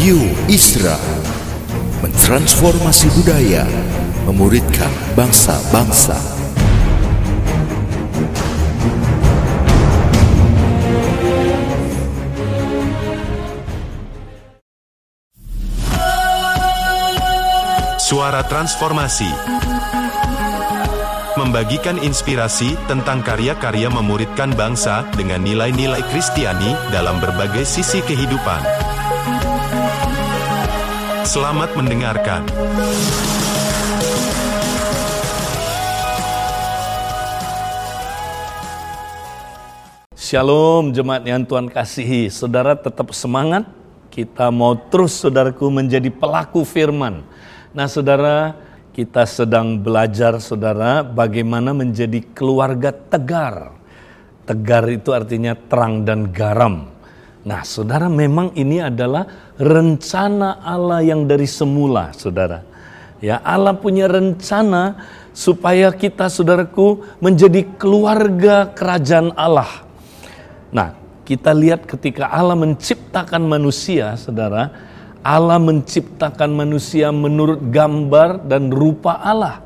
Radio Isra mentransformasi budaya, memuridkan bangsa-bangsa. Suara Transformasi Membagikan inspirasi tentang karya-karya memuridkan bangsa dengan nilai-nilai Kristiani dalam berbagai sisi kehidupan. Selamat mendengarkan. Shalom jemaat yang Tuhan kasihi. Saudara tetap semangat. Kita mau terus saudaraku menjadi pelaku firman. Nah saudara kita sedang belajar saudara bagaimana menjadi keluarga tegar. Tegar itu artinya terang dan garam. Nah saudara memang ini adalah rencana Allah yang dari semula saudara. Ya Allah punya rencana supaya kita saudaraku menjadi keluarga kerajaan Allah. Nah kita lihat ketika Allah menciptakan manusia saudara Allah menciptakan manusia menurut gambar dan rupa Allah.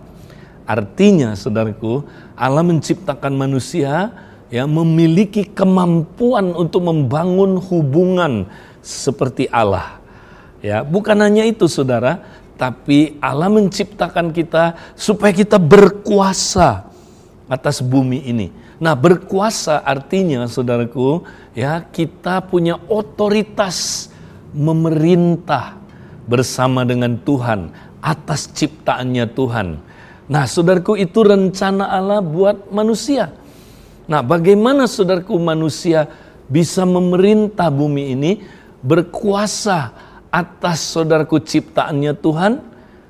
Artinya, saudaraku, Allah menciptakan manusia yang memiliki kemampuan untuk membangun hubungan seperti Allah. Ya, bukan hanya itu, saudara, tapi Allah menciptakan kita supaya kita berkuasa atas bumi ini. Nah, berkuasa artinya, saudaraku, ya kita punya otoritas memerintah bersama dengan Tuhan atas ciptaannya Tuhan. Nah, saudaraku itu rencana Allah buat manusia. Nah, bagaimana saudaraku manusia bisa memerintah bumi ini berkuasa atas saudaraku ciptaannya Tuhan?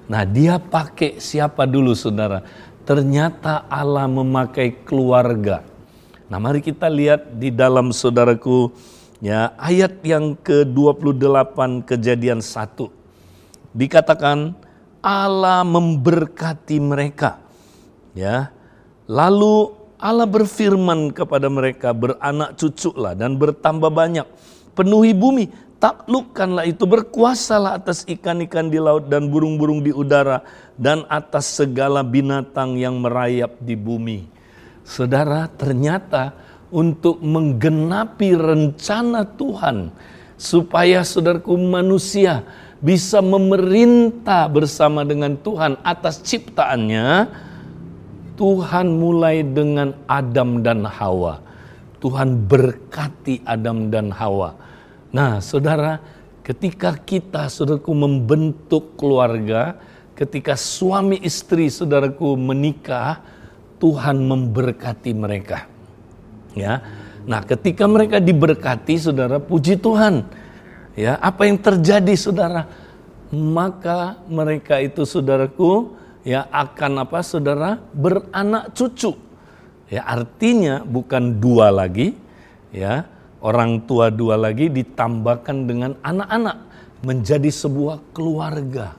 Nah, dia pakai siapa dulu saudara? Ternyata Allah memakai keluarga. Nah, mari kita lihat di dalam saudaraku Ya, ayat yang ke-28 kejadian 1. Dikatakan Allah memberkati mereka. Ya. Lalu Allah berfirman kepada mereka, beranak cuculah dan bertambah banyak. Penuhi bumi, taklukkanlah itu, berkuasalah atas ikan-ikan di laut dan burung-burung di udara dan atas segala binatang yang merayap di bumi. Saudara, ternyata untuk menggenapi rencana Tuhan supaya saudaraku manusia bisa memerintah bersama dengan Tuhan atas ciptaannya Tuhan mulai dengan Adam dan Hawa Tuhan berkati Adam dan Hawa nah saudara ketika kita saudaraku membentuk keluarga ketika suami istri saudaraku menikah Tuhan memberkati mereka Ya. Nah, ketika mereka diberkati, Saudara, puji Tuhan. Ya, apa yang terjadi, Saudara? Maka mereka itu Saudaraku ya akan apa Saudara? beranak cucu. Ya, artinya bukan dua lagi, ya. Orang tua dua lagi ditambahkan dengan anak-anak menjadi sebuah keluarga.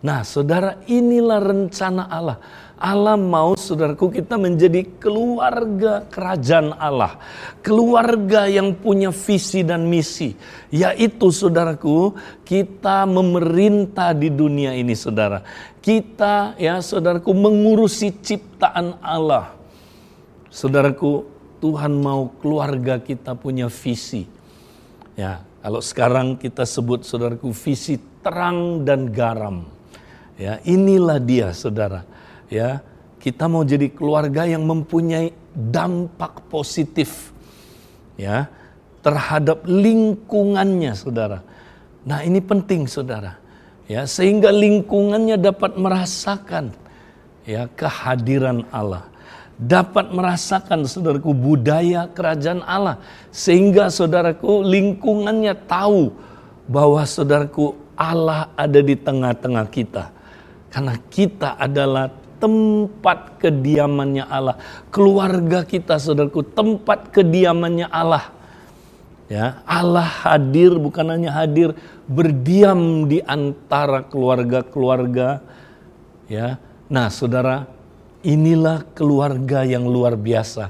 Nah, Saudara, inilah rencana Allah Allah mau saudaraku kita menjadi keluarga kerajaan Allah. Keluarga yang punya visi dan misi. Yaitu saudaraku kita memerintah di dunia ini saudara. Kita ya saudaraku mengurusi ciptaan Allah. Saudaraku Tuhan mau keluarga kita punya visi. Ya, kalau sekarang kita sebut saudaraku visi terang dan garam. Ya, inilah dia saudara ya kita mau jadi keluarga yang mempunyai dampak positif ya terhadap lingkungannya saudara. Nah, ini penting saudara. Ya, sehingga lingkungannya dapat merasakan ya kehadiran Allah. Dapat merasakan saudaraku budaya kerajaan Allah sehingga saudaraku lingkungannya tahu bahwa saudaraku Allah ada di tengah-tengah kita. Karena kita adalah tempat kediamannya Allah. Keluarga kita saudaraku, tempat kediamannya Allah. Ya, Allah hadir bukan hanya hadir, berdiam di antara keluarga-keluarga. Ya. Nah, Saudara, inilah keluarga yang luar biasa.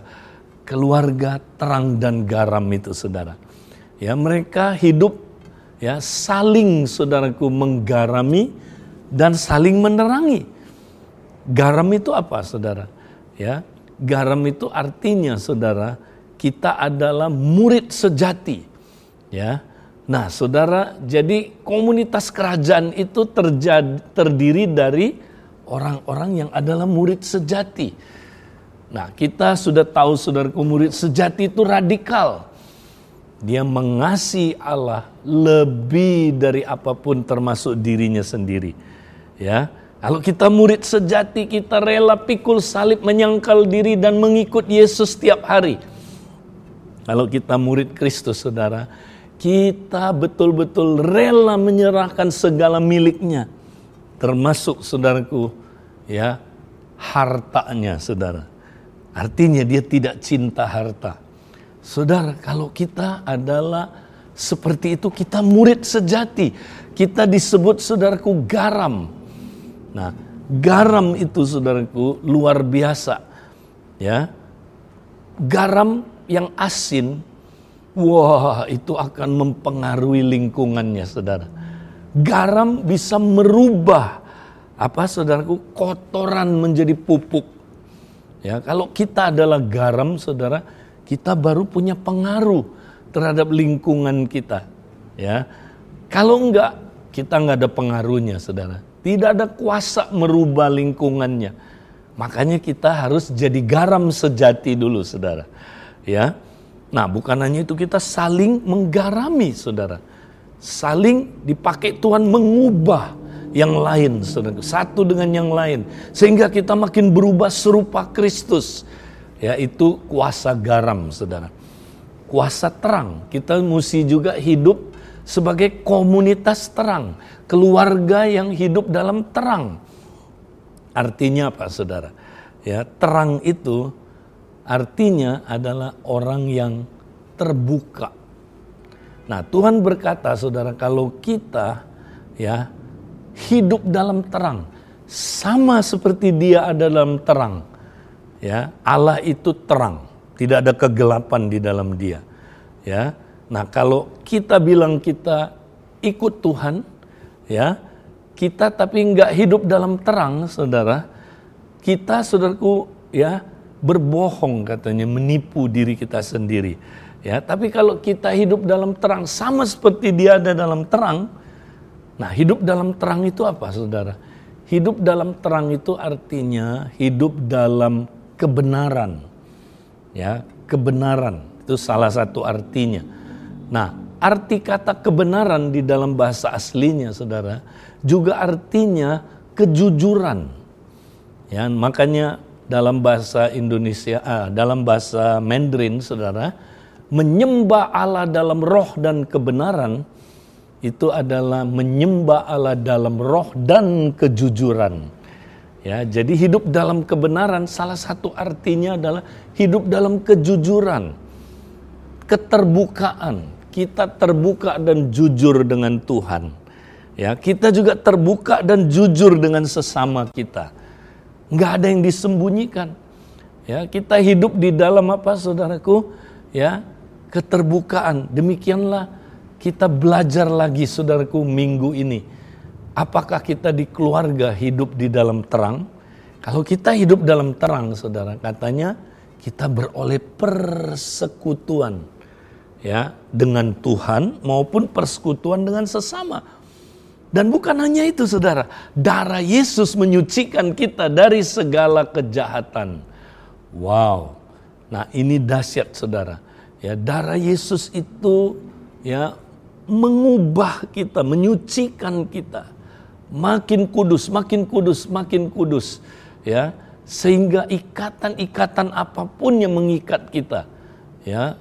Keluarga terang dan garam itu, Saudara. Ya, mereka hidup ya saling saudaraku menggarami dan saling menerangi. Garam itu apa, saudara? Ya, garam itu artinya, saudara, kita adalah murid sejati. Ya, nah, saudara, jadi komunitas kerajaan itu terjadi, terdiri dari orang-orang yang adalah murid sejati. Nah, kita sudah tahu, saudaraku, murid sejati itu radikal. Dia mengasihi Allah lebih dari apa pun termasuk dirinya sendiri. Ya, kalau kita murid sejati, kita rela pikul salib menyangkal diri dan mengikut Yesus setiap hari. Kalau kita murid Kristus, saudara, kita betul-betul rela menyerahkan segala miliknya. Termasuk, saudaraku, ya, hartanya, saudara. Artinya dia tidak cinta harta. Saudara, kalau kita adalah seperti itu, kita murid sejati. Kita disebut, saudaraku, garam Nah, garam itu saudaraku luar biasa. Ya. Garam yang asin, wah itu akan mempengaruhi lingkungannya, Saudara. Garam bisa merubah apa saudaraku kotoran menjadi pupuk. Ya, kalau kita adalah garam, Saudara, kita baru punya pengaruh terhadap lingkungan kita. Ya. Kalau enggak, kita enggak ada pengaruhnya, Saudara. Tidak ada kuasa merubah lingkungannya. Makanya kita harus jadi garam sejati dulu, saudara. Ya, nah bukan hanya itu kita saling menggarami, saudara. Saling dipakai Tuhan mengubah yang lain, saudara. Satu dengan yang lain, sehingga kita makin berubah serupa Kristus. Ya, itu kuasa garam, saudara. Kuasa terang. Kita mesti juga hidup sebagai komunitas terang, keluarga yang hidup dalam terang. Artinya apa, Saudara? Ya, terang itu artinya adalah orang yang terbuka. Nah, Tuhan berkata, Saudara, kalau kita ya hidup dalam terang, sama seperti Dia ada dalam terang. Ya, Allah itu terang, tidak ada kegelapan di dalam Dia. Ya, Nah, kalau kita bilang kita ikut Tuhan, ya, kita tapi nggak hidup dalam terang, saudara, kita, saudaraku, ya, berbohong katanya, menipu diri kita sendiri. Ya, tapi kalau kita hidup dalam terang, sama seperti dia ada dalam terang, nah hidup dalam terang itu apa, saudara? Hidup dalam terang itu artinya hidup dalam kebenaran. Ya, kebenaran itu salah satu artinya. Nah, arti kata kebenaran di dalam bahasa aslinya, saudara, juga artinya kejujuran. Ya, makanya dalam bahasa Indonesia, ah, dalam bahasa Mandarin, saudara, menyembah Allah dalam roh dan kebenaran itu adalah menyembah Allah dalam roh dan kejujuran. Ya, jadi hidup dalam kebenaran salah satu artinya adalah hidup dalam kejujuran, keterbukaan, kita terbuka dan jujur dengan Tuhan. Ya, kita juga terbuka dan jujur dengan sesama kita. Nggak ada yang disembunyikan. Ya, kita hidup di dalam apa, saudaraku? Ya, keterbukaan. Demikianlah kita belajar lagi, saudaraku, minggu ini. Apakah kita di keluarga hidup di dalam terang? Kalau kita hidup dalam terang, saudara, katanya kita beroleh persekutuan ya dengan Tuhan maupun persekutuan dengan sesama. Dan bukan hanya itu saudara, darah Yesus menyucikan kita dari segala kejahatan. Wow. Nah, ini dahsyat saudara. Ya, darah Yesus itu ya mengubah kita, menyucikan kita. Makin kudus, makin kudus, makin kudus. Ya, sehingga ikatan-ikatan apa pun yang mengikat kita, ya,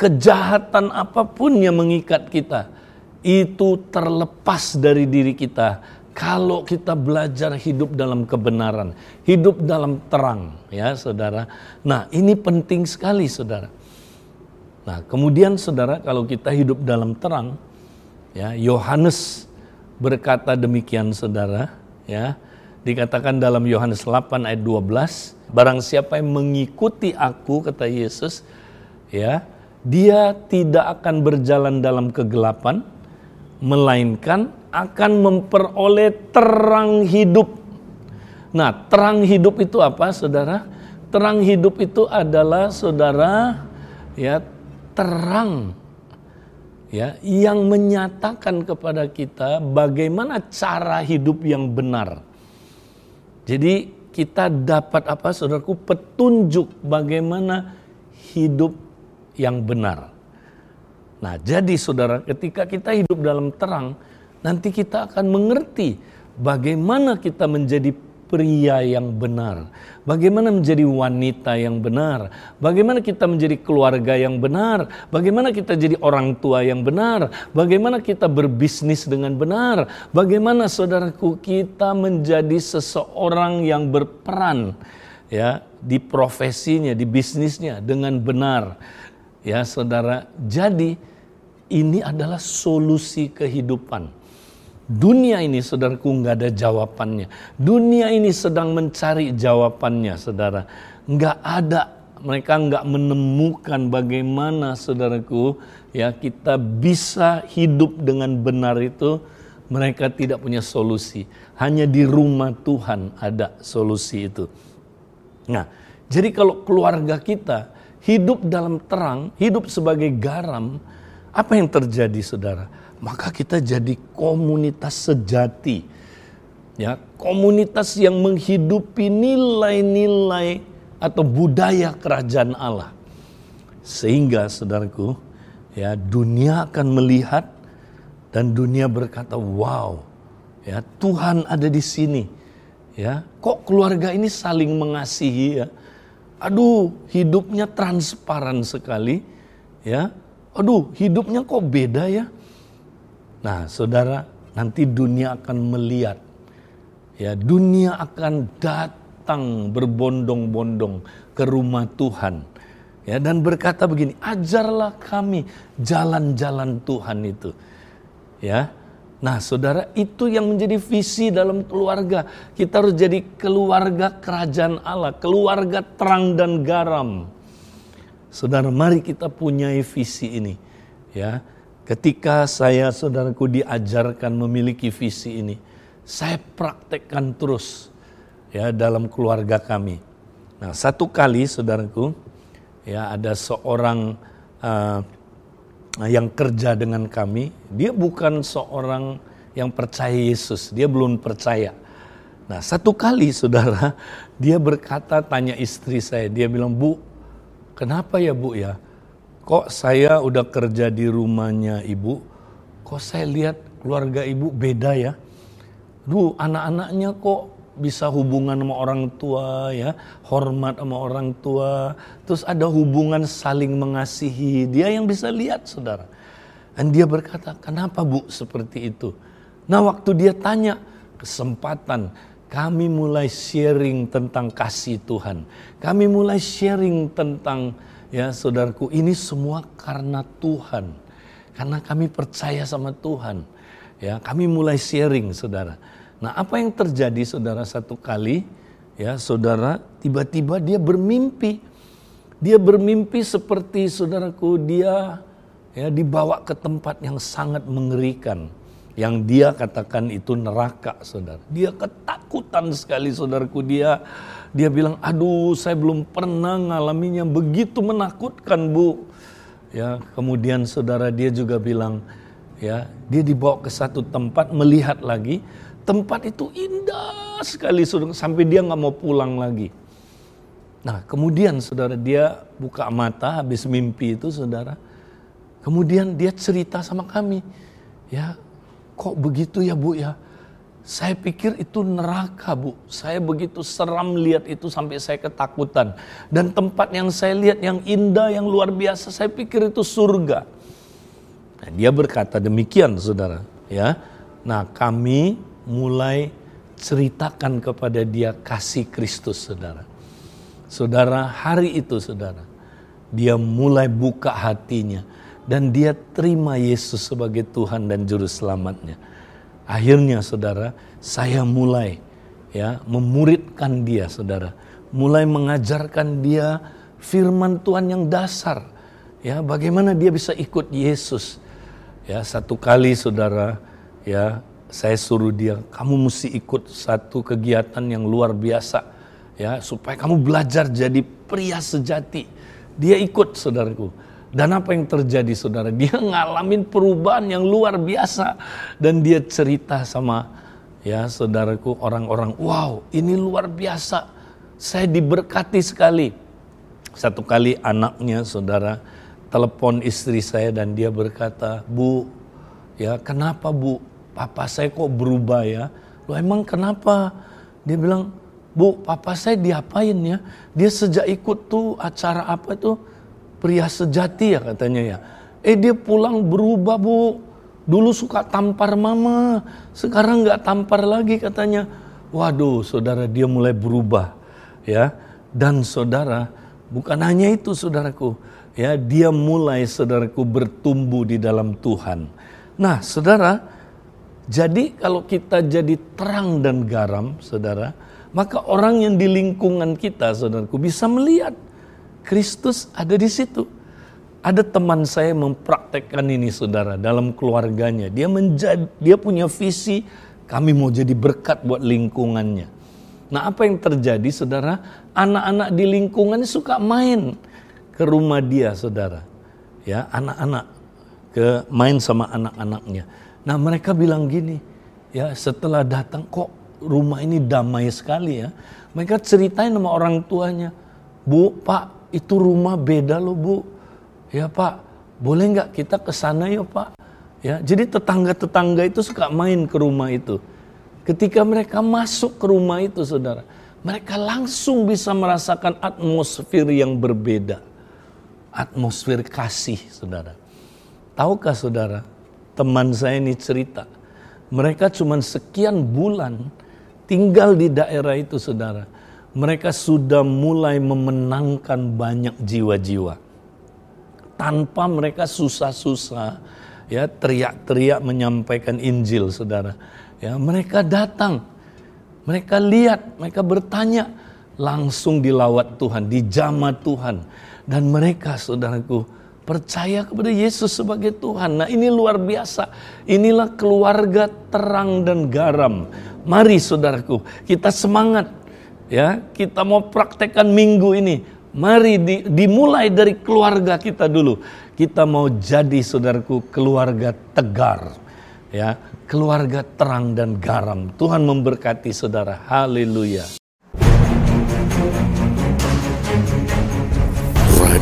kejahatan apa pun yang mengikat kita itu terlepas dari diri kita kalau kita belajar hidup dalam kebenaran, hidup dalam terang, ya saudara. Nah, ini penting sekali, saudara. Nah, kemudian saudara, kalau kita hidup dalam terang, ya Yohanes berkata demikian, saudara, ya. Dikatakan dalam Yohanes 8 ayat 12, barang siapa yang mengikuti aku, kata Yesus, ya, dia tidak akan berjalan dalam kegelapan, melainkan akan memperoleh terang hidup. Nah, terang hidup itu apa, saudara? Terang hidup itu adalah, saudara, ya terang ya yang menyatakan kepada kita bagaimana cara hidup yang benar. Jadi kita dapat apa saudaraku petunjuk bagaimana hidup yang benar. Nah, jadi saudara, ketika kita hidup dalam terang, nanti kita akan mengerti bagaimana kita menjadi pria yang benar, bagaimana menjadi wanita yang benar, bagaimana kita menjadi keluarga yang benar, bagaimana kita jadi orang tua yang benar, bagaimana kita berbisnis dengan benar, bagaimana saudaraku kita menjadi seseorang yang berperan ya di profesinya, di bisnisnya dengan benar. Ya, saudara, jadi ini adalah solusi kehidupan. Dunia ini saudaraku nggak ada jawabannya. Dunia ini sedang mencari jawabannya saudara. Nggak ada mereka nggak menemukan bagaimana saudaraku ya kita bisa hidup dengan benar itu mereka tidak punya solusi hanya di rumah Tuhan ada solusi itu nah jadi kalau keluarga kita hidup dalam terang hidup sebagai garam apa yang terjadi saudara? Maka kita jadi komunitas sejati. Ya, komunitas yang menghidupi nilai-nilai atau budaya kerajaan Allah. Sehingga saudaraku, ya dunia akan melihat dan dunia berkata, "Wow, ya Tuhan ada di sini." Ya, kok keluarga ini saling mengasihi ya? Aduh, hidupnya transparan sekali, ya aduh hidupnya kok beda ya. Nah saudara nanti dunia akan melihat. Ya dunia akan datang berbondong-bondong ke rumah Tuhan. Ya, dan berkata begini, ajarlah kami jalan-jalan Tuhan itu. Ya, Nah, saudara, itu yang menjadi visi dalam keluarga. Kita harus jadi keluarga kerajaan Allah, keluarga terang dan garam. Saudara, mari kita punya visi ini. Ya, ketika saya saudaraku diajarkan memiliki visi ini, saya praktekkan terus ya dalam keluarga kami. Nah, satu kali saudaraku, ya ada seorang uh, yang kerja dengan kami, dia bukan seorang yang percaya Yesus, dia belum percaya. Nah, satu kali saudara, dia berkata tanya istri saya, dia bilang, "Bu, Kenapa ya Bu ya? Kok saya udah kerja di rumahnya Ibu, kok saya lihat keluarga Ibu beda ya? Duh, anak-anaknya kok bisa hubungan sama orang tua ya, hormat sama orang tua, terus ada hubungan saling mengasihi. Dia yang bisa lihat, Saudara. Dan dia berkata, "Kenapa, Bu, seperti itu?" Nah, waktu dia tanya, kesempatan kami mulai sharing tentang kasih Tuhan. Kami mulai sharing tentang ya saudaraku ini semua karena Tuhan. Karena kami percaya sama Tuhan. Ya, kami mulai sharing Saudara. Nah, apa yang terjadi Saudara satu kali ya Saudara tiba-tiba dia bermimpi. Dia bermimpi seperti Saudaraku dia ya dibawa ke tempat yang sangat mengerikan yang dia katakan itu neraka, saudara. Dia ketakutan sekali, saudaraku. Dia dia bilang, aduh, saya belum pernah ngalaminya begitu menakutkan, bu. Ya, kemudian saudara dia juga bilang, ya, dia dibawa ke satu tempat melihat lagi, tempat itu indah sekali, saudara, sampai dia nggak mau pulang lagi. Nah, kemudian saudara dia buka mata habis mimpi itu, saudara. Kemudian dia cerita sama kami, ya Kok begitu ya Bu ya? Saya pikir itu neraka Bu. Saya begitu seram lihat itu sampai saya ketakutan. Dan tempat yang saya lihat yang indah, yang luar biasa, saya pikir itu surga. Nah, dia berkata demikian saudara. ya. Nah kami mulai ceritakan kepada dia kasih Kristus saudara. Saudara hari itu saudara. Dia mulai buka hatinya dan dia terima Yesus sebagai Tuhan dan juru selamatnya. Akhirnya saudara, saya mulai ya memuridkan dia saudara, mulai mengajarkan dia firman Tuhan yang dasar. Ya, bagaimana dia bisa ikut Yesus. Ya, satu kali saudara, ya, saya suruh dia, kamu mesti ikut satu kegiatan yang luar biasa, ya, supaya kamu belajar jadi pria sejati. Dia ikut, saudaraku. Dan apa yang terjadi, saudara? Dia ngalamin perubahan yang luar biasa, dan dia cerita sama, ya, saudaraku, orang-orang, wow, ini luar biasa. Saya diberkati sekali. Satu kali anaknya, saudara, telepon istri saya dan dia berkata, Bu, ya kenapa Bu, papa saya kok berubah ya? Lo emang kenapa? Dia bilang, Bu, papa saya diapain ya? Dia sejak ikut tuh acara apa tuh? Pria sejati ya katanya ya. Eh dia pulang berubah Bu. Dulu suka tampar mama, sekarang nggak tampar lagi katanya. Waduh, saudara dia mulai berubah ya. Dan saudara, bukan hanya itu saudaraku, ya dia mulai saudaraku bertumbuh di dalam Tuhan. Nah, saudara, jadi kalau kita jadi terang dan garam, saudara, maka orang yang di lingkungan kita, saudaraku, bisa melihat Kristus ada di situ. Ada teman saya mempraktekkan ini, saudara, dalam keluarganya. Dia menjadi, dia punya visi, kami mau jadi berkat buat lingkungannya. Nah, apa yang terjadi, saudara? Anak-anak di lingkungannya suka main ke rumah dia, saudara. Ya, anak-anak ke main sama anak-anaknya. Nah, mereka bilang gini, ya setelah datang kok rumah ini damai sekali ya. Mereka ceritain sama orang tuanya, Bu, Pak, itu rumah beda loh Bu. Ya Pak, boleh nggak kita ke sana ya Pak? Ya, jadi tetangga-tetangga itu suka main ke rumah itu. Ketika mereka masuk ke rumah itu, saudara, mereka langsung bisa merasakan atmosfer yang berbeda atmosfer kasih, saudara. Tahukah saudara, teman saya ini cerita, mereka cuma sekian bulan tinggal di daerah itu, saudara. Mereka sudah mulai memenangkan banyak jiwa-jiwa. Tanpa mereka susah-susah, ya teriak-teriak menyampaikan Injil, saudara. Ya, mereka datang, mereka lihat, mereka bertanya, langsung dilawat Tuhan, dijamah Tuhan dan mereka saudaraku percaya kepada Yesus sebagai Tuhan. Nah ini luar biasa. Inilah keluarga terang dan garam. Mari saudaraku kita semangat. Ya kita mau praktekkan minggu ini. Mari di, dimulai dari keluarga kita dulu. Kita mau jadi saudaraku keluarga tegar. Ya, keluarga terang dan garam. Tuhan memberkati saudara. Haleluya.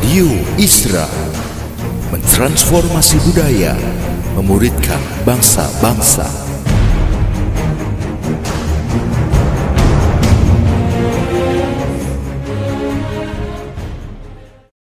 Radio Isra mentransformasi budaya, memuridkan bangsa-bangsa.